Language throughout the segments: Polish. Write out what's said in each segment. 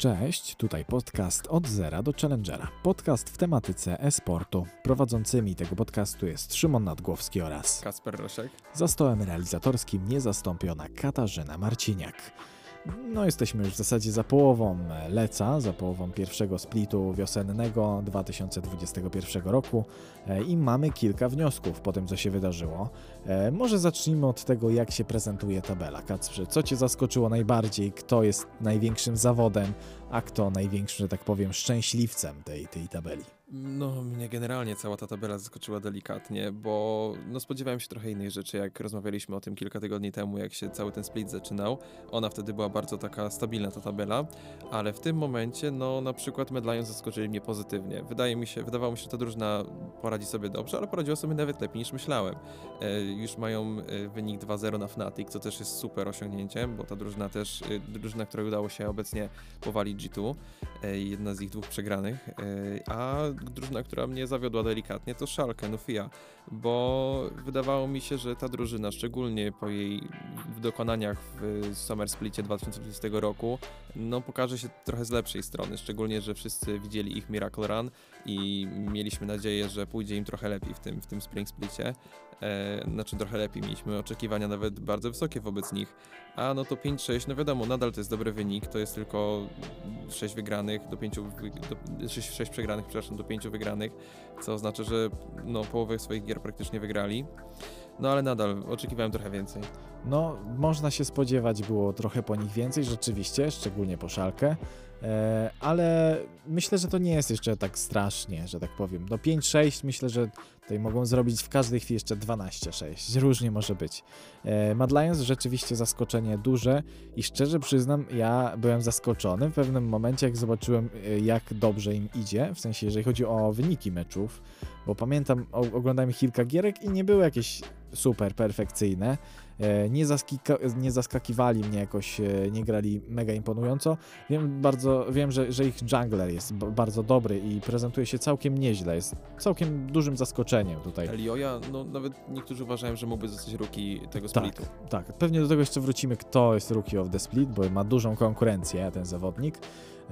Cześć, tutaj podcast od zera do challengera. Podcast w tematyce e-sportu. Prowadzącymi tego podcastu jest Szymon Nadgłowski oraz Kasper Rosiek. za stołem realizatorskim niezastąpiona Katarzyna Marciniak. No, jesteśmy już w zasadzie za połową leca, za połową pierwszego splitu wiosennego 2021 roku e, i mamy kilka wniosków po tym, co się wydarzyło. E, Może zacznijmy od tego, jak się prezentuje tabela. Kacprze, co Cię zaskoczyło najbardziej? Kto jest największym zawodem, a kto największym, że tak powiem, szczęśliwcem tej, tej tabeli? No, mnie generalnie cała ta tabela zaskoczyła delikatnie, bo no, spodziewałem się trochę innych rzeczy, jak rozmawialiśmy o tym kilka tygodni temu, jak się cały ten split zaczynał. Ona wtedy była bardzo taka stabilna, ta tabela, ale w tym momencie, no, na przykład Medlion zaskoczyli mnie pozytywnie. Wydaje mi się, wydawało mi się, że ta drużyna poradzi sobie dobrze, ale poradziła sobie nawet lepiej niż myślałem. E, już mają e, wynik 2-0 na Fnatic, co też jest super osiągnięciem, bo ta drużyna też, e, drużyna, której udało się obecnie powalić G2, e, jedna z ich dwóch przegranych, e, a drużyna, która mnie zawiodła delikatnie, to Schalke, Nufia, bo wydawało mi się, że ta drużyna, szczególnie po jej dokonaniach w Summer Splicie 2020 roku, no pokaże się trochę z lepszej strony, szczególnie, że wszyscy widzieli ich Miracle Run i mieliśmy nadzieję, że pójdzie im trochę lepiej w tym, w tym Spring Splicie. E, znaczy trochę lepiej, mieliśmy oczekiwania nawet bardzo wysokie wobec nich, a no to 5-6, no wiadomo, nadal to jest dobry wynik, to jest tylko 6 wygranych do 5, do, 6, 6 przegranych, przepraszam, do 5 wygranych, co oznacza, że no połowę swoich gier praktycznie wygrali. No ale nadal oczekiwałem trochę więcej. No, można się spodziewać było trochę po nich więcej, rzeczywiście, szczególnie po szalkę, e, ale myślę, że to nie jest jeszcze tak strasznie, że tak powiem. Do 5-6 myślę, że tutaj mogą zrobić w każdej chwili jeszcze 12-6, różnie może być. E, Mad Lions rzeczywiście zaskoczenie duże i szczerze przyznam, ja byłem zaskoczony w pewnym momencie, jak zobaczyłem, e, jak dobrze im idzie, w sensie, jeżeli chodzi o wyniki meczów, bo pamiętam, oglądałem kilka gierek i nie były jakieś super perfekcyjne. E, Nie, zaskika- nie zaskakiwali mnie jakoś, e, nie grali mega imponująco. Wiem bardzo, wiem, że, że ich jungler jest bardzo dobry i prezentuje się całkiem nieźle. Jest całkiem dużym zaskoczeniem tutaj. Elioja, no nawet niektórzy uważają, że mógłby zostać rookie tego Tak. splitu. Tak, pewnie do tego jeszcze wrócimy, kto jest Rookie of the Split, bo ma dużą konkurencję ten zawodnik.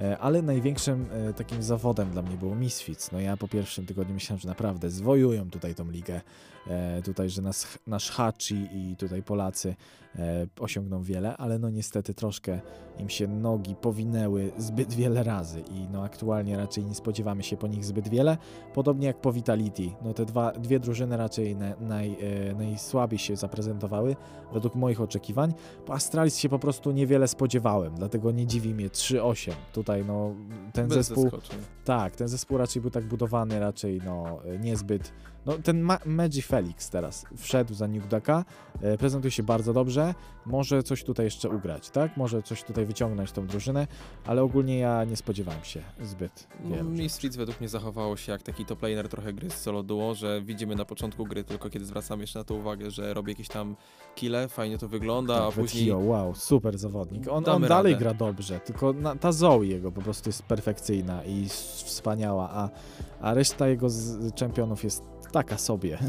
E, Ale największym e, takim zawodem dla mnie było Misfits. No ja po pierwszym tygodniu myślałem, że naprawdę zwojują tutaj tą ligę. E, Tutaj, że nas, nasz Hachi i tutaj Polacy e, osiągną wiele, ale no niestety troszkę im się nogi powinęły zbyt wiele razy i no aktualnie raczej nie spodziewamy się po nich zbyt wiele. Podobnie jak po Vitality. No te dwa, dwie drużyny raczej na, naj, e, najsłabiej się zaprezentowały według moich oczekiwań. Po Astralis się po prostu niewiele spodziewałem, dlatego nie dziwi mnie 3-8. Tutaj no ten Bez zespół, zaskoczeń. tak, ten zespół raczej był tak budowany, raczej no niezbyt. No ten Ma Magi Felix teraz wszedł za Nugdaka, e, prezentuje się bardzo dobrze, może coś tutaj jeszcze ugrać, tak? Może coś tutaj wyciągnąć tą drużynę, ale ogólnie ja nie spodziewałem się zbyt No, wielu. rzeczy. Misfits według mnie zachowało się jak taki top laner trochę gry z solo duo, że widzimy na początku gry, tylko kiedy zwracamy jeszcze na to uwagę, że robi jakieś tam kille, fajnie to wygląda, a Tak, później... Vecchio, wow, super zawodnik. On, on dalej radę. gra dobrze, tylko na, ta Zoe jego po prostu jest perfekcyjna i wspaniała, a, a reszta jego z, czempionów jest taka sobie.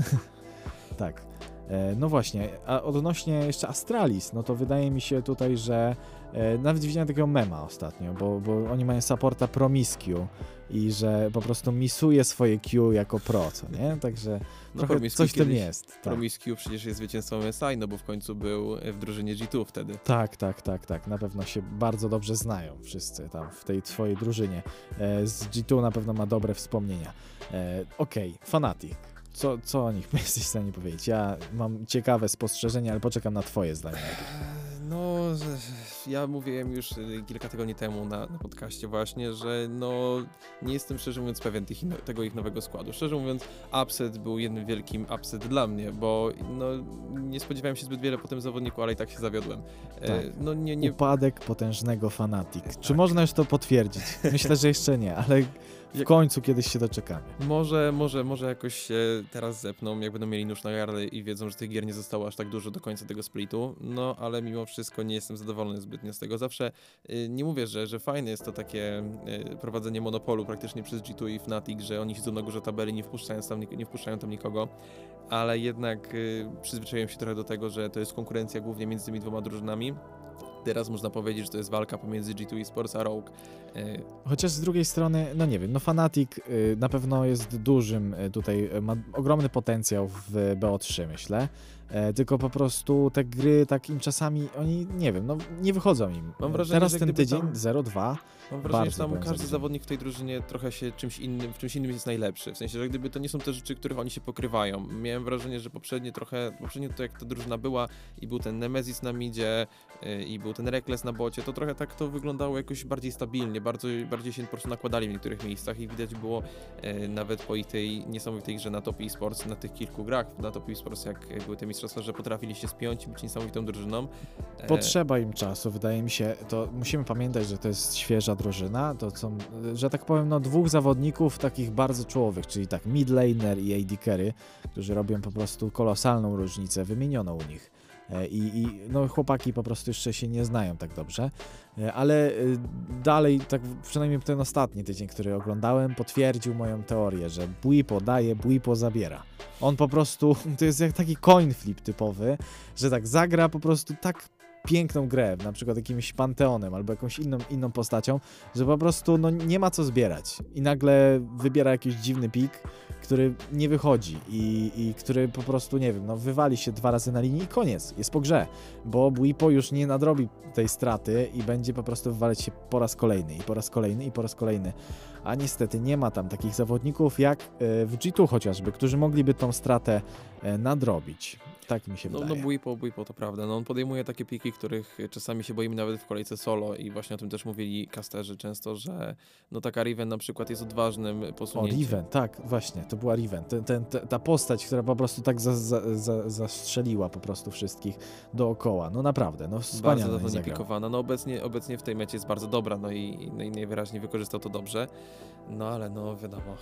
tak. E, No właśnie, a odnośnie jeszcze Astralis, no to wydaje mi się tutaj, że e, nawet widziałem takiego mema ostatnio, bo, bo oni mają supporta Promiscue i że po prostu misuje swoje Q jako pro, co nie? Także No, trochę coś w tym jest. Tak. Przecież jest zwycięzcą MSI, no bo w końcu był w drużynie G2 wtedy. Tak, tak, tak, tak. Na pewno się bardzo dobrze znają wszyscy tam w tej twojej drużynie. E, z G2 na pewno ma dobre wspomnienia. Okej, Fanatic. Co, co o nich jesteś w stanie powiedzieć? Ja mam ciekawe spostrzeżenia, ale poczekam na twoje zdanie. No, ja mówiłem już y, kilka tygodni temu na, na podcaście właśnie, że no nie jestem szczerze mówiąc pewien tych, tego ich nowego składu. Szczerze mówiąc, upset był jednym wielkim upset dla mnie, bo no, nie spodziewałem się zbyt wiele po tym zawodniku, ale i tak się zawiodłem. E, Tak. no nie, nie, Upadek potężnego Fanatic. Czy Tak. można już to potwierdzić? Myślę, że jeszcze nie, ale w końcu kiedyś się doczekamy. Może, może, może jakoś się teraz zepną, jak będą mieli nóż na gardle i wiedzą, że tych gier nie zostało aż tak dużo do końca tego splitu, no ale mimo wszystko nie jestem zadowolony zbytnio z tego. Zawsze y, nie mówię, że, że fajne jest to takie y, prowadzenie monopolu praktycznie przez G2 i Fnatic, że oni siedzą na górze tabeli, nie wpuszczają tam, nie wpuszczają tam nikogo, ale jednak y, przyzwyczaiłem się trochę do tego, że to jest konkurencja głównie między tymi dwoma drużynami Teraz można powiedzieć, że to jest walka pomiędzy G2 Esports a Rogue. E, Chociaż z drugiej strony, no nie wiem, no Fnatic y, na pewno jest dużym y, tutaj, y, ma ogromny potencjał w BO3 myślę, e, tylko po prostu te gry tak im czasami, oni nie wiem, no nie wychodzą im. Mam wrażenie, Teraz ten tydzień tam... 0-2 Mam wrażenie, że tam każdy zawodnik w tej drużynie trochę się czymś innym, w czymś innym jest najlepszy. W sensie, że gdyby to nie są te rzeczy, których oni się pokrywają. Miałem wrażenie, że poprzednie trochę, poprzednio to jak ta drużyna była i był ten Nemesis na midzie yy, i był ten Reckless na bocie, to trochę tak to wyglądało jakoś bardziej stabilnie, bardzo, bardziej się po prostu nakładali w niektórych miejscach i widać było yy, nawet po ich tej niesamowitej grze na Top Esports, na tych kilku grach na Top Esports, jak były te mistrzostwa, że potrafili się spiąć i być niesamowitą drużyną. E, Potrzeba im czasu, wydaje mi się. To musimy pamiętać, że to jest świeża drużyna, to są, że tak powiem, no dwóch zawodników takich bardzo czołowych, czyli tak mid laner i AD carry, którzy robią po prostu kolosalną różnicę, wymieniono u nich. E, I, I, no, chłopaki po prostu jeszcze się nie znają tak dobrze, e, ale e, dalej, tak przynajmniej ten ostatni tydzień, który oglądałem, potwierdził moją teorię, że Buipo daje, Buipo zabiera. On po prostu, to jest jak taki coin flip typowy, że tak zagra po prostu tak piękną grę, na przykład jakimś Panteonem albo jakąś inną, inną postacią, że po prostu no, nie ma co zbierać i nagle wybiera jakiś dziwny pik, który nie wychodzi i, i który po prostu, nie wiem, no wywali się dwa razy na linii i koniec, jest po grze, bo Buipo już nie nadrobi tej straty i będzie po prostu wywalać się po raz kolejny i po raz kolejny i po raz kolejny. A niestety nie ma tam takich zawodników jak e, w G2 chociażby, którzy mogliby tą stratę e, nadrobić. Tak mi się no, wydaje. No Buipo, Buipo to prawda. No on podejmuje takie piki, których czasami się boimy nawet w kolejce solo i właśnie o tym też mówili kasterzy często, że no taka Riven na przykład jest odważnym posunięciem. O, Riven, tak, właśnie, to była Riven. Ten, ten, ta postać, która po prostu tak za, za, za, zastrzeliła po prostu wszystkich dookoła. No naprawdę, no wspaniale Bardzo dawno pikowana. No obecnie, obecnie w tej mecie jest bardzo dobra, no i, no i najwyraźniej wykorzystał to dobrze. No ale no wiadomo.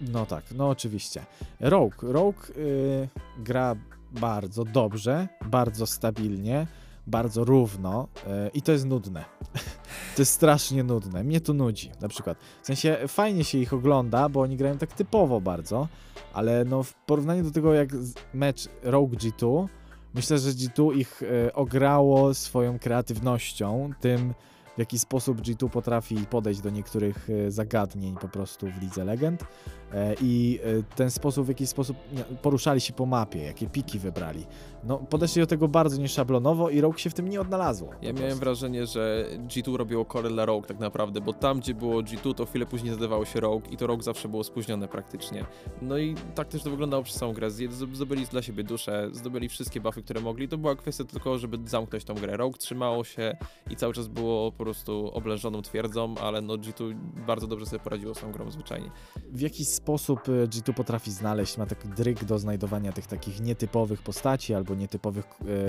No tak, no oczywiście. Rogue. Rogue yy, gra bardzo dobrze, bardzo stabilnie, bardzo równo yy, i to jest nudne. to jest strasznie nudne. Mnie to nudzi, na przykład. W sensie fajnie się ich ogląda, bo oni grają tak typowo bardzo, ale no w porównaniu do tego jak mecz Rogue G2, myślę, że G2 ich yy, ograło swoją kreatywnością, tym w jaki sposób G2 potrafi podejść do niektórych e, zagadnień po prostu w Lidze Legend e, i e, ten sposób, w jaki sposób poruszali się po mapie, jakie piki wybrali. No, podeszli do tego bardzo nieszablonowo i Rogue się w tym nie odnalazło. Ja miałem wrażenie, że G2 robiło core dla Rogue tak naprawdę, bo tam, gdzie było G2, to chwilę później zadawało się Rogue i to Rogue zawsze było spóźnione praktycznie. No i tak też to wyglądało przez całą grę. Zdobyli dla siebie duszę, zdobyli wszystkie buffy, które mogli. To była kwestia tylko, żeby zamknąć tą grę. Rogue trzymało się i cały czas było po prostu oblężoną twierdzą, ale no G2 bardzo dobrze sobie poradziło z tą grą zwyczajnie. W jaki sposób y, G2 potrafi znaleźć, ma taki dryg do znajdowania tych takich nietypowych postaci albo nietypowych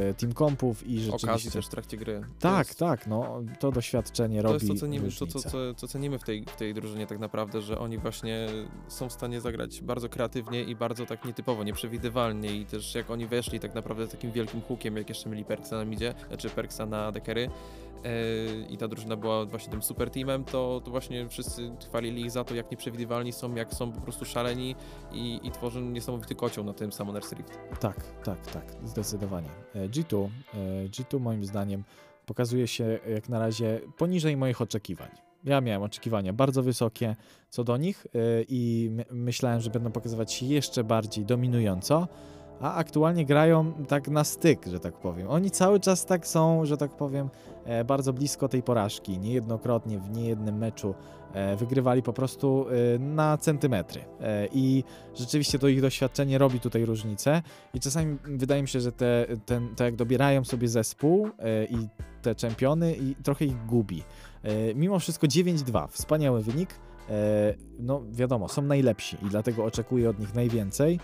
e, team kompów i rzeczywiście... Okazji też w trakcie gry. Tak, jest... tak, no to doświadczenie to robi To jest to, cenimy, to, to, co, co cenimy w tej, w tej drużynie tak naprawdę, że oni właśnie są w stanie zagrać bardzo kreatywnie i bardzo tak nietypowo, nieprzewidywalnie i też jak oni weszli tak naprawdę z takim wielkim hukiem, jak jeszcze mieli Perksa na midzie, czy Perksa na dekery, i ta drużyna była właśnie tym super teamem, to, to właśnie wszyscy chwalili ich za to, jak nieprzewidywalni są, jak są po prostu szaleni i, i tworzą niesamowity kocioł na tym Summoner's Rift. Tak, tak, tak, zdecydowanie. E, G2, e, G2 moim zdaniem pokazuje się jak na razie poniżej moich oczekiwań. Ja miałem oczekiwania bardzo wysokie co do nich e, i myślałem, że będą pokazywać się jeszcze bardziej dominująco, a aktualnie grają tak na styk, że tak powiem. Oni cały czas tak są, że tak powiem, e, bardzo blisko tej porażki. Niejednokrotnie w niejednym meczu e, wygrywali po prostu e, na centymetry. I rzeczywiście to ich doświadczenie robi tutaj różnicę. I czasami wydaje mi się, że te, ten, to jak dobierają sobie zespół i te czempiony i trochę ich gubi. Mimo wszystko 9-2, wspaniały wynik. No wiadomo, są najlepsi i dlatego oczekuję od nich najwięcej.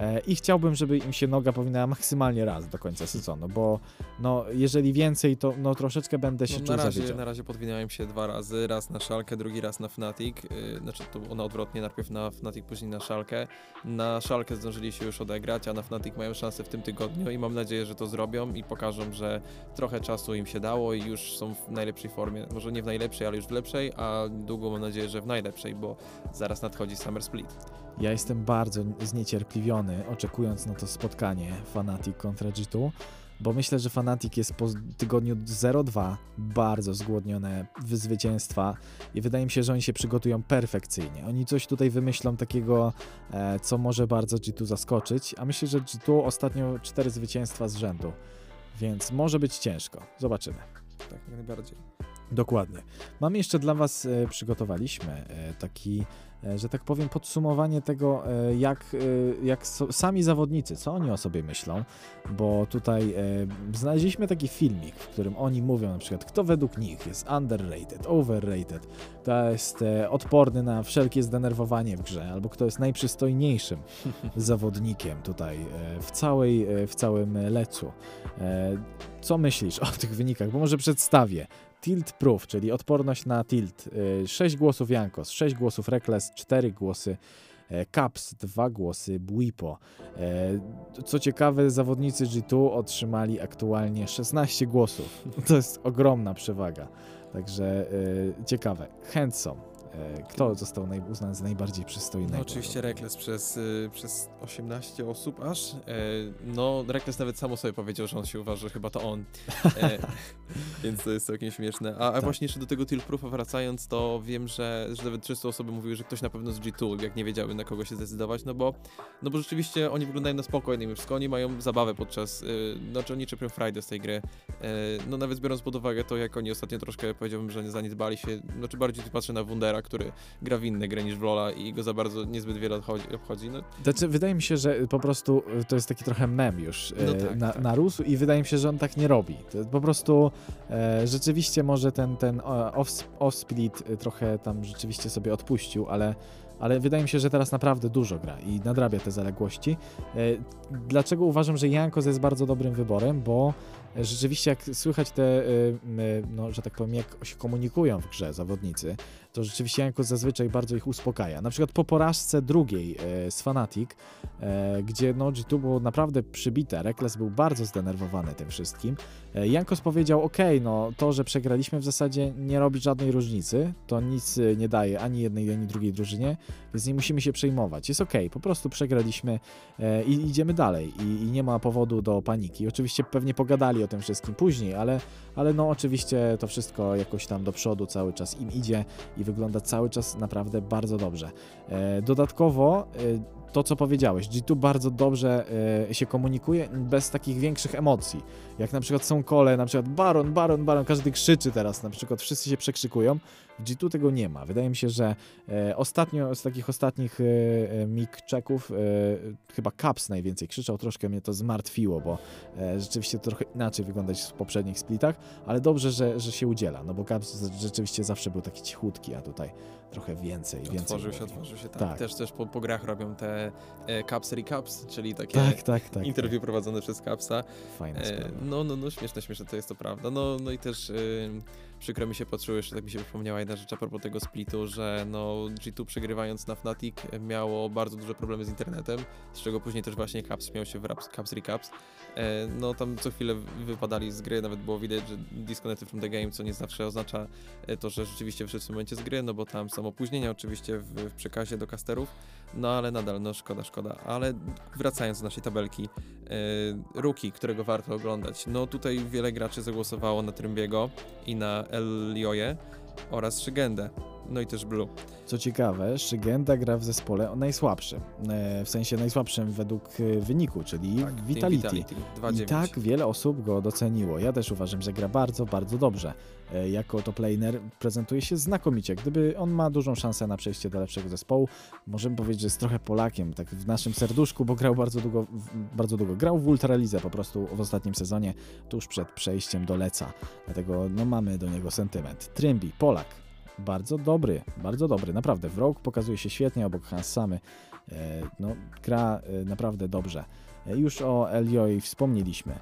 E, I chciałbym, żeby im się noga powinna maksymalnie raz do końca sezonu, bo no, jeżeli więcej, to no, troszeczkę będę się no, czuł na razie, na razie podwinąłem się dwa razy, raz na Szalkę, drugi raz na Fnatic, yy, znaczy to ona odwrotnie, najpierw na Fnatic, później na Szalkę. Na Szalkę zdążyli się już odegrać, a na Fnatic mają szansę w tym tygodniu i mam nadzieję, że to zrobią i pokażą, że trochę czasu im się dało i już są w najlepszej formie. Może nie w najlepszej, ale już w lepszej, a długo mam nadzieję, że w najlepszej, bo zaraz nadchodzi Summer Split. Ja jestem bardzo zniecierpliwiony, oczekując na to spotkanie Fanatic kontra G2, bo myślę, że Fnatic jest po tygodniu 0-2 bardzo zgłodnione zwycięstwa i wydaje mi się, że oni się przygotują perfekcyjnie. Oni coś tutaj wymyślą takiego, e, co może bardzo G2 zaskoczyć, a myślę, że G2 ostatnio cztery zwycięstwa z rzędu, więc może być ciężko. Zobaczymy. Tak, jak najbardziej. Dokładnie. Mamy jeszcze dla Was, e, przygotowaliśmy e, taki, że tak powiem, podsumowanie tego, e, jak, e, jak so, sami zawodnicy, co oni o sobie myślą, bo tutaj e, znaleźliśmy taki filmik, w którym oni mówią na przykład, kto według nich jest underrated, overrated, kto jest e, odporny na wszelkie zdenerwowanie w grze, albo kto jest najprzystojniejszym zawodnikiem tutaj e, w, całej, e, w całym lecu. E, Co myślisz o tych wynikach? Bo może przedstawię. Tilt Proof, czyli odporność na tilt. 6 głosów Jankos, 6 głosów Reckless, 4 głosy e, Caps, 2 głosy Buipo. E, Co ciekawe, zawodnicy G2 otrzymali aktualnie 16 głosów. To jest ogromna przewaga. Także e, ciekawe. Handsome. E, Kto został uznany za najbardziej przystojnego? No oczywiście Rekles przez, y, przez 18 osób aż. E, no Rekles nawet samo sobie powiedział, że on się uważa, że chyba to on. E, więc to jest całkiem śmieszne. A, a Tak. właśnie jeszcze do tego Tilt Proofa wracając, to wiem, że, że nawet 300 osoby mówiły, że ktoś na pewno z G2, jak nie wiedziały na kogo się zdecydować, no bo, no bo rzeczywiście oni wyglądają na spokojnie, mimo wszystko oni mają zabawę podczas, y, znaczy oni czerpią frajdę z tej gry. No nawet biorąc pod uwagę to, jak oni ostatnio troszkę powiedziałbym, że nie zaniedbali się, znaczy bardziej tu patrzę na Wundera, który gra w inne gry niż w Lola i go za bardzo niezbyt wiele odchodzi, obchodzi. No, Znaczy, wydaje mi się, że po prostu y, to jest taki trochę mem już No e, tak, na, tak. narósł i wydaje mi się, że on tak nie robi. To po prostu e, rzeczywiście może ten, ten e, off, off-split y, trochę tam rzeczywiście sobie odpuścił, ale, ale wydaje mi się, że teraz naprawdę dużo gra i nadrabia te zaległości. E, dlaczego uważam, że Jankos jest bardzo dobrym wyborem? Bo e, rzeczywiście jak słychać te, e, no, że tak powiem, jak się komunikują w grze zawodnicy, to rzeczywiście Jankos zazwyczaj bardzo ich uspokaja. Na przykład po porażce drugiej e, z Fnatic, e, gdzie no, G2 było naprawdę przybite, Rekles był bardzo zdenerwowany tym wszystkim. E, Jankos powiedział, ok, no to, że przegraliśmy w zasadzie nie robi żadnej różnicy, to nic e, nie daje ani jednej, ani drugiej drużynie, więc nie musimy się przejmować. Jest ok, po prostu przegraliśmy e, i idziemy dalej i, i nie ma powodu do paniki. Oczywiście pewnie pogadali o tym wszystkim później, ale, ale no oczywiście to wszystko jakoś tam do przodu cały czas im idzie i wygląda cały czas naprawdę bardzo dobrze. E, dodatkowo e, to, co powiedziałeś, G2 bardzo dobrze e, się komunikuje bez takich większych emocji. Jak na przykład są kole, na przykład Baron, Baron, Baron, każdy krzyczy teraz, na przykład wszyscy się przekrzykują. W G2 tego nie ma. Wydaje mi się, że e, ostatnio z takich ostatnich e, e, mic checków e, chyba Caps najwięcej krzyczał, troszkę mnie to zmartwiło, bo e, rzeczywiście to trochę inaczej wyglądać w poprzednich splitach, ale dobrze, że, że się udziela, no bo Caps rzeczywiście zawsze był taki cichutki, a tutaj trochę więcej, więcej. otworzył się, otworzył się, tak. Tak. Też też po, po grach robią te e, Caps Recaps, czyli takie Tak, tak, tak. interwiu prowadzone przez Capsa. Tak. Fajna E, no, no, no, śmieszne, śmieszne, to jest to prawda. No, no i też y, przykro mi się poczuło, jeszcze tak mi się przypomniała jedna rzecz a propos tego splitu, że no G2 przegrywając na Fnatic miało bardzo duże problemy z internetem, z czego później też właśnie Caps miał się w Raps, Caps Recaps. E, no tam co chwilę wypadali z gry, nawet było widać, że disconnected from the game, co nie zawsze oznacza e, to, że rzeczywiście wyszedł w momencie z gry, no bo tam są opóźnienia oczywiście w, w przekazie do casterów, no ale nadal, no szkoda, szkoda. Ale wracając do naszej tabelki, e, Rookie, którego warto oglądać. No tutaj wiele graczy zagłosowało na Trymbiego i na Elioje oraz Szygendę, no i też Blue. Co ciekawe, Szygenda gra w zespole o najsłabszym, e, w sensie najsłabszym według e, wyniku, czyli Tak, Vitality. Vitality I 2-9. tak wiele osób go doceniło. Ja też uważam, że gra bardzo, bardzo dobrze. E, Jako top laner prezentuje się znakomicie. Gdyby on ma dużą szansę na przejście do lepszego zespołu, możemy powiedzieć, że jest trochę Polakiem, tak w naszym serduszku, bo grał bardzo długo, bardzo długo. Grał w Ultralizę po prostu w ostatnim sezonie, tuż przed przejściem do Leca. Dlatego no, mamy do niego sentyment. Trymbi, Polak. Bardzo dobry, bardzo dobry, naprawdę. W Rogue pokazuje się świetnie obok Hans Samy. E, No, gra e, naprawdę dobrze. E, Już o Elioi wspomnieliśmy.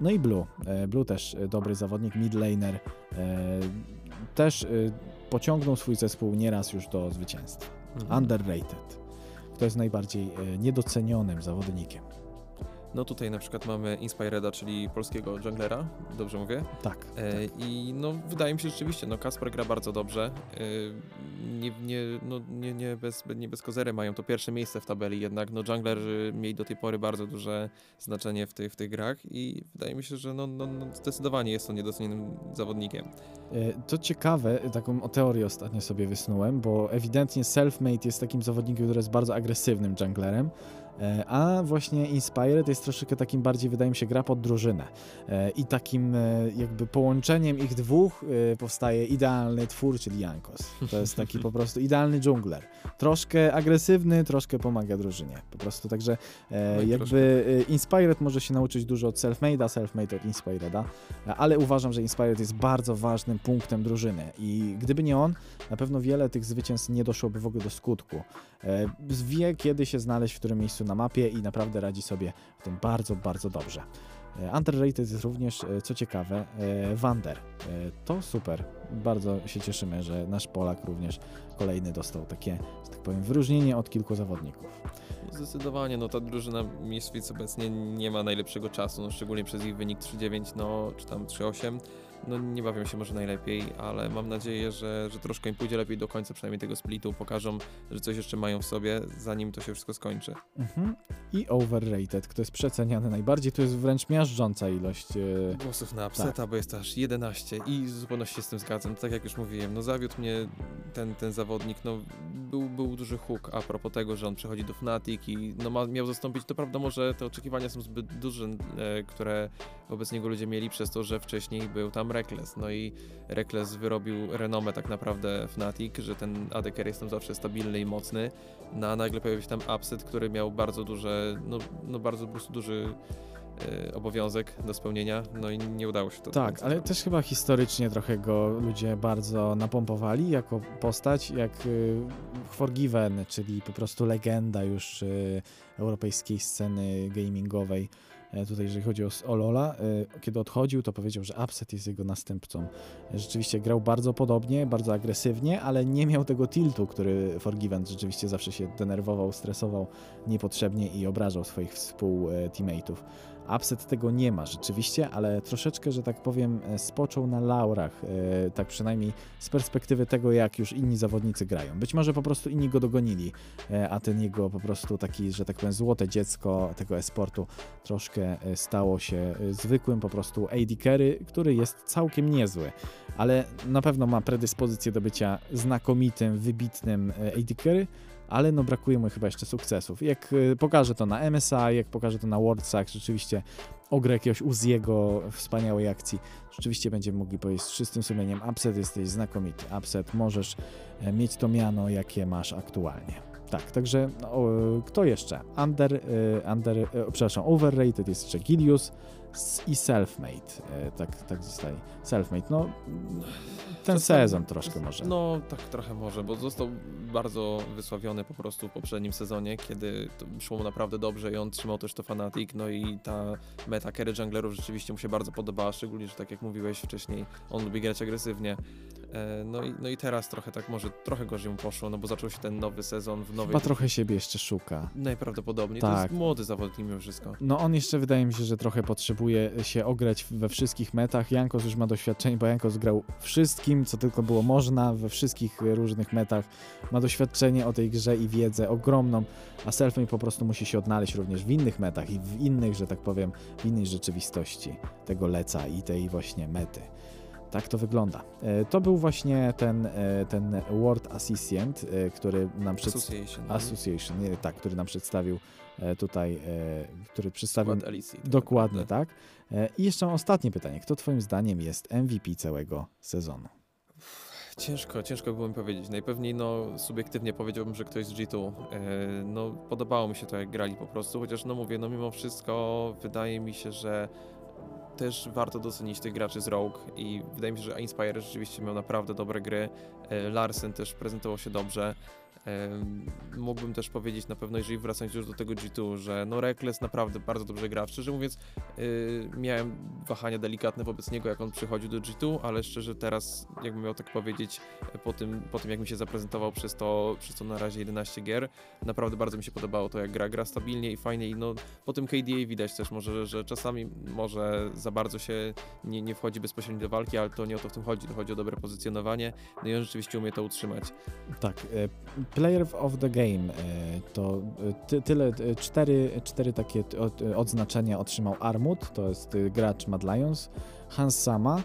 No i Blue. Blue też dobry zawodnik, mid laner. E, Też pociągnął swój zespół nieraz już do zwycięstwa. Mhm. Underrated. Kto jest najbardziej niedocenionym zawodnikiem? No tutaj na przykład mamy Inspireda, czyli polskiego junglera, dobrze mówię? Tak. E, tak. I no wydaje mi się rzeczywiście, no Kasper gra bardzo dobrze. E, nie, nie, no, nie, nie, bez, nie bez kozery mają to pierwsze miejsce w tabeli, jednak no junglerzy mieli do tej pory bardzo duże znaczenie w, tych w tych grach i wydaje mi się, że no, no, no zdecydowanie jest on niedocenionym zawodnikiem. E, to ciekawe, taką teorię ostatnio sobie wysnułem, bo ewidentnie Selfmade jest takim zawodnikiem, który jest bardzo agresywnym junglerem, E, a właśnie Inspired jest troszeczkę takim bardziej, wydaje mi się, gra pod drużynę. E, I takim e, jakby połączeniem ich dwóch powstaje idealny twór, czyli Jankos. To jest taki po prostu idealny dżungler. Troszkę agresywny, troszkę pomaga drużynie. Po prostu także no jakby Inspired może się nauczyć dużo od Selfmade'a, Selfmade od Inspireda, ale uważam, że Inspired jest bardzo ważnym punktem drużyny i gdyby nie on, na pewno wiele tych zwycięstw nie doszłoby w ogóle do skutku. Wie, kiedy się znaleźć, w którym miejscu na mapie i naprawdę radzi sobie w tym bardzo, bardzo dobrze. E, underrated jest również, e, co ciekawe, e, Wander. To super. Bardzo się cieszymy, że nasz Polak również kolejny dostał takie, że tak powiem, wyróżnienie od kilku zawodników. Zdecydowanie, no ta drużyna Misfits obecnie nie ma najlepszego czasu, no szczególnie przez ich wynik 3-9, no czy tam 3-8 no nie bawią się może najlepiej, ale mam nadzieję, że, że troszkę im pójdzie lepiej do końca przynajmniej tego splitu, pokażą, że coś jeszcze mają w sobie, zanim to się wszystko skończy. Mhm. I overrated, kto jest przeceniany najbardziej, to jest wręcz miażdżąca ilość. E... Głosów na upseta, tak. bo jest aż 11 i w zupełności się z tym zgadzam. Tak jak już mówiłem, no zawiódł mnie ten, ten zawodnik, no był, był duży huk a propos tego, że on przechodzi do Fnatic i no ma, miał zastąpić, to prawda może te oczekiwania są zbyt duże, e, które wobec niego ludzie mieli przez to, że wcześniej był tam Reckless. No i Reckless wyrobił renomę tak naprawdę Fnatic, że ten AD jest tam zawsze stabilny i mocny. No a nagle pojawił się tam Upset, który miał bardzo duże, no, no bardzo po prostu duży e, obowiązek do spełnienia, no i nie udało się to. Tak, ale też chyba historycznie trochę go ludzie bardzo napompowali jako postać, jak y, Forgiven, czyli po prostu legenda już y, europejskiej sceny gamingowej. E, tutaj jeżeli chodzi o Olola, e, kiedy odchodził, to powiedział, że Upset jest jego następcą. E, rzeczywiście grał bardzo podobnie, bardzo agresywnie, ale nie miał tego tiltu, który Forgiven rzeczywiście zawsze się denerwował, stresował niepotrzebnie i obrażał swoich współteammateów. Upset tego nie ma rzeczywiście, ale troszeczkę, że tak powiem, e, spoczął na laurach, e, tak przynajmniej z perspektywy tego, jak już inni zawodnicy grają. Być może po prostu inni go dogonili, e, a ten jego po prostu taki, że tak powiem, złote dziecko tego esportu troszkę stało się zwykłym po prostu AD carry, który jest całkiem niezły, ale na pewno ma predyspozycję do bycia znakomitym, wybitnym AD carry, ale no brakuje mu chyba jeszcze sukcesów. Jak y, pokaże to na MSI, jak pokaże to na Worldsach, rzeczywiście ogrę jakiegoś Uziego wspaniałej akcji, rzeczywiście będziemy mogli powiedzieć z czystym sumieniem, Upset jesteś znakomity, Upset możesz e, mieć to miano, jakie masz aktualnie. Tak, także no, kto jeszcze? Under, y, under, y, przepraszam, overrated jest jeszcze Gilius, i self-made. E, tak, tak zostaje. Self-made. No, ten sezon troszkę może. No, tak trochę może, bo został bardzo wysławiony po prostu w poprzednim sezonie, kiedy szło mu naprawdę dobrze i on trzymał też to Fanatic, no i ta meta carry junglerów rzeczywiście mu się bardzo podobała, szczególnie, że tak jak mówiłeś wcześniej, on lubi grać agresywnie. E, no i, no i teraz trochę tak może trochę gorzej mu poszło, no bo zaczął się ten nowy sezon w nowej... Chyba trochę siebie jeszcze szuka. Najprawdopodobniej. Tak. To jest młody zawodnik mimo wszystko. No on jeszcze wydaje mi się, że trochę potrzebuje się ograć we wszystkich metach. Jankos już ma doświadczenie, bo Jankos grał wszystkim, co tylko było można, we wszystkich różnych metach. Ma doświadczenie o tej grze i wiedzę ogromną, a Selfmade po prostu musi się odnaleźć również w innych metach i w innych, że tak powiem, w innej rzeczywistości tego leca i tej właśnie mety. Tak to wygląda. E, to był właśnie ten, e, ten World Assistant, e, który nam przedstawił. Association. Association, nie, tak, który nam przedstawił tutaj, który przedstawił. Alicji, tak dokładnie, naprawdę. tak. I jeszcze ostatnie pytanie. Kto Twoim zdaniem jest MVP całego sezonu? Ciężko, ciężko było mi powiedzieć. Najpewniej no, subiektywnie powiedziałbym, że ktoś z G2. no, podobało mi się to, jak grali po prostu, chociaż no mówię, no mimo wszystko wydaje mi się, że też warto docenić tych graczy z Rogue i wydaje mi się, że Inspire rzeczywiście miał naprawdę dobre gry. E, Larsen też prezentował się dobrze. Mógłbym też powiedzieć na pewno, jeżeli wracając już do tego G2, że no Reckless naprawdę bardzo dobrze gra. Szczerze mówiąc, yy, miałem wahania delikatne wobec niego, jak on przychodził do G2, ale szczerze teraz, jakbym miał tak powiedzieć, po tym, po tym jak mi się zaprezentował przez to, przez to na razie 11 gier, naprawdę bardzo mi się podobało to, jak gra. Gra stabilnie i fajnie i no po tym KDA widać też może, że czasami może za bardzo się nie, nie wchodzi bezpośrednio do walki, ale to nie o to w tym chodzi, to chodzi o dobre pozycjonowanie, no i on rzeczywiście umie to utrzymać. Tak, e, Player of the Game e, to e, ty, tyle, e, cztery, cztery takie odznaczenia otrzymał Armut, to jest gracz Mad Lions, Hans Sama,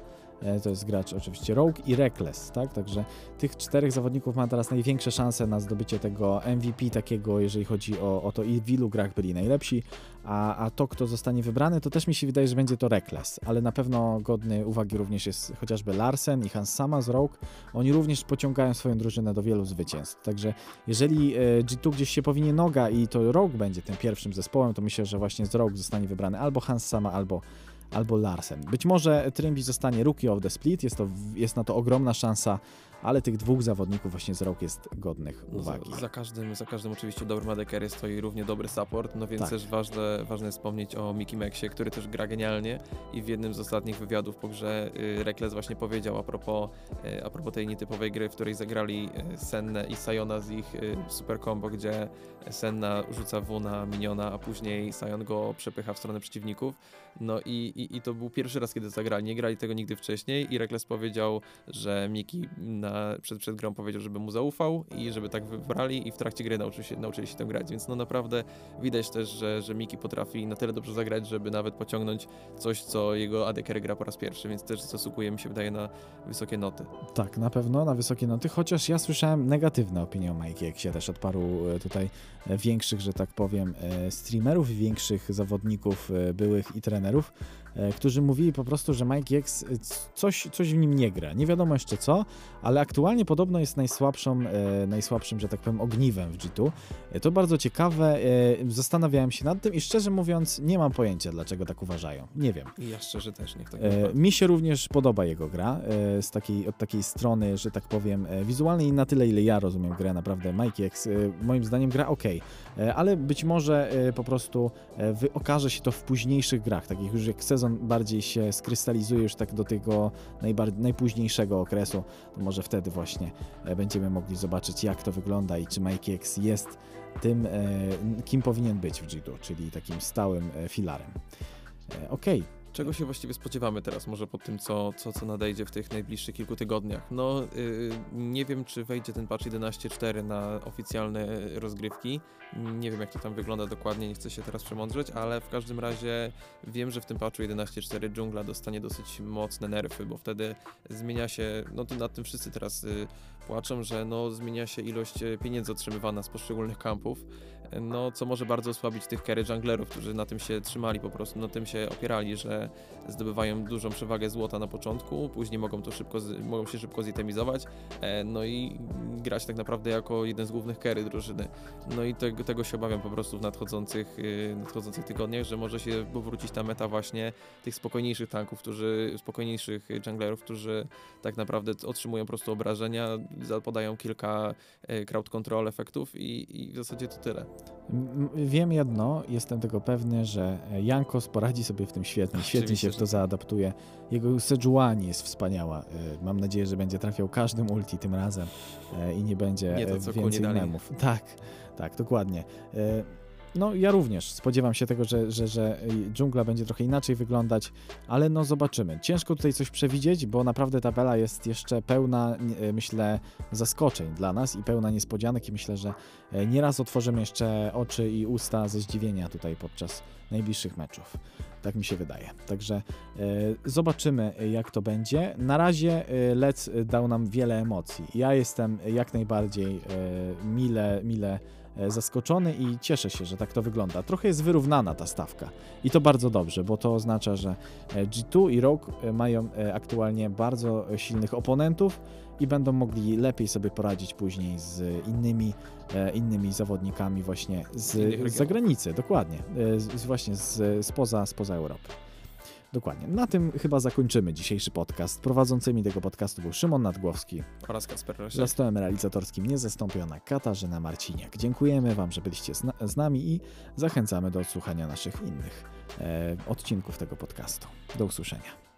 to jest gracz oczywiście Rogue i Reckless, tak? Także tych czterech zawodników ma teraz największe szanse na zdobycie tego MVP takiego, jeżeli chodzi o, o to i w ilu grach byli najlepsi, a, a to, kto zostanie wybrany, to też mi się wydaje, że będzie to Reckless, ale na pewno godny uwagi również jest chociażby Larsen i Hans Sama z Rogue. Oni również pociągają swoją drużynę do wielu zwycięstw. Także jeżeli e, G2 gdzieś się powinie noga i to Rogue będzie tym pierwszym zespołem, to myślę, że właśnie z Rogue zostanie wybrany albo Hans Sama, albo albo Larsen. Być może Trymbi zostanie Rookie of the Split, jest, to, jest na to ogromna szansa ale tych dwóch zawodników właśnie z rok jest godnych uwagi. Za, za, każdym, za każdym oczywiście dobry Madekery stoi równie dobry support, no więc tak. też ważne, ważne jest wspomnieć o Mickey Maxie, który też gra genialnie i w jednym z ostatnich wywiadów po grze y, Rekles właśnie powiedział a propos, y, a propos tej nietypowej gry, w której zagrali y, Senne i Sayona z ich super combo, gdzie Senna rzuca W na miniona, a później Sion go przepycha w stronę przeciwników. No i, i, i to był pierwszy raz, kiedy zagrali. Nie grali tego nigdy wcześniej i Rekles powiedział, że Miki na, przed, przed grą powiedział, żeby mu zaufał i żeby tak wybrali i w trakcie gry nauczyli się, nauczyli się tam grać. Więc no naprawdę widać też, że, że Miki potrafi na tyle dobrze zagrać, żeby nawet pociągnąć coś, co jego AD gra po raz pierwszy, więc też zasługuje mi się wydaje na wysokie noty. Tak, na pewno na wysokie noty, chociaż ja słyszałem negatywne opinie o Mike, jak się też od paru e, tutaj e, większych, że tak powiem, e, streamerów większych zawodników byłych i trenerów, którzy mówili po prostu, że Mike X e, coś, coś w nim nie gra. Nie wiadomo jeszcze co, ale aktualnie podobno jest najsłabszą, e, najsłabszym, że tak powiem, ogniwem w G2. To bardzo ciekawe. Zastanawiałem się nad tym i szczerze mówiąc nie mam pojęcia, dlaczego tak uważają. Nie wiem. I ja szczerze też nie tak Mi się również podoba jego gra z takiej, od takiej strony, że tak powiem, wizualnej na tyle, ile ja rozumiem grę. Naprawdę Mike X moim zdaniem gra ok, ale być może po prostu okaże się to w późniejszych grach, takich już jak sezon bardziej się skrystalizuje już tak do tego najpóźniejszego okresu, to może wtedy właśnie e, będziemy mogli zobaczyć, jak to wygląda i czy Mike X jest tym, e, kim powinien być w G2, czyli takim stałym e, filarem. Okej, okay. Czego się właściwie spodziewamy teraz, może po tym, co, co, co nadejdzie w tych najbliższych kilku tygodniach? No, yy, nie wiem, czy wejdzie ten patch 11.4 na oficjalne rozgrywki. Nie wiem, jak to tam wygląda dokładnie, nie chcę się teraz przemądrzeć, ale w każdym razie wiem, że w tym patchu 11.4 dżungla dostanie dosyć mocne nerfy, bo wtedy zmienia się, no to nad tym wszyscy teraz yy, płaczą, że no, zmienia się ilość y, pieniędzy otrzymywana z poszczególnych kampów no co może bardzo osłabić tych carry junglerów, którzy na tym się trzymali po prostu, na tym się opierali, że zdobywają dużą przewagę złota na początku, później mogą to szybko, mogą się szybko zitemizować, e, no i grać tak naprawdę jako jeden z głównych carry drużyny. No i tego, tego się obawiam po prostu w nadchodzących, y, nadchodzących tygodniach, że może się powrócić ta meta właśnie tych spokojniejszych tanków, którzy, spokojniejszych junglerów, którzy tak naprawdę otrzymują po prostu obrażenia, podają kilka e, crowd control efektów i, i w zasadzie to tyle. Wiem jedno, jestem tego pewny, że Jankos poradzi sobie w tym świetnie, świetnie się w to tak. zaadaptuje. Jego Sejuani jest wspaniała. E, mam nadzieję, że będzie trafiał każdym ulti tym razem e, i nie będzie nie to, więcej memów. Tak, tak, dokładnie. No ja również spodziewam się tego, że, że, że dżungla będzie trochę inaczej wyglądać, ale no zobaczymy. Ciężko tutaj coś przewidzieć, bo naprawdę tabela jest jeszcze pełna, e, myślę, zaskoczeń dla nas i pełna niespodzianek i myślę, że e, nieraz otworzymy jeszcze oczy i usta ze zdziwienia tutaj podczas najbliższych meczów. Tak mi się wydaje. Także e, zobaczymy, jak to będzie. Na razie Lec dał nam wiele emocji. Ja jestem jak najbardziej mile, mile zaskoczony i cieszę się, że tak to wygląda. Trochę jest wyrównana ta stawka i to bardzo dobrze, bo to oznacza, że e, G2 i Rogue e, mają aktualnie bardzo silnych oponentów i będą mogli lepiej sobie poradzić później z innymi, innymi zawodnikami właśnie z, z zagranicy, dokładnie, z, właśnie z, spoza, spoza Europy. Dokładnie. Na tym chyba zakończymy dzisiejszy podcast. Prowadzącymi tego podcastu był Szymon Nadgłowski. Oraz Kasper Za Rosiak. stołem realizatorskim niezastąpiona Katarzyna Marciniak. Dziękujemy Wam, że byliście z, na- z nami i zachęcamy do odsłuchania naszych innych e, odcinków tego podcastu. Do usłyszenia.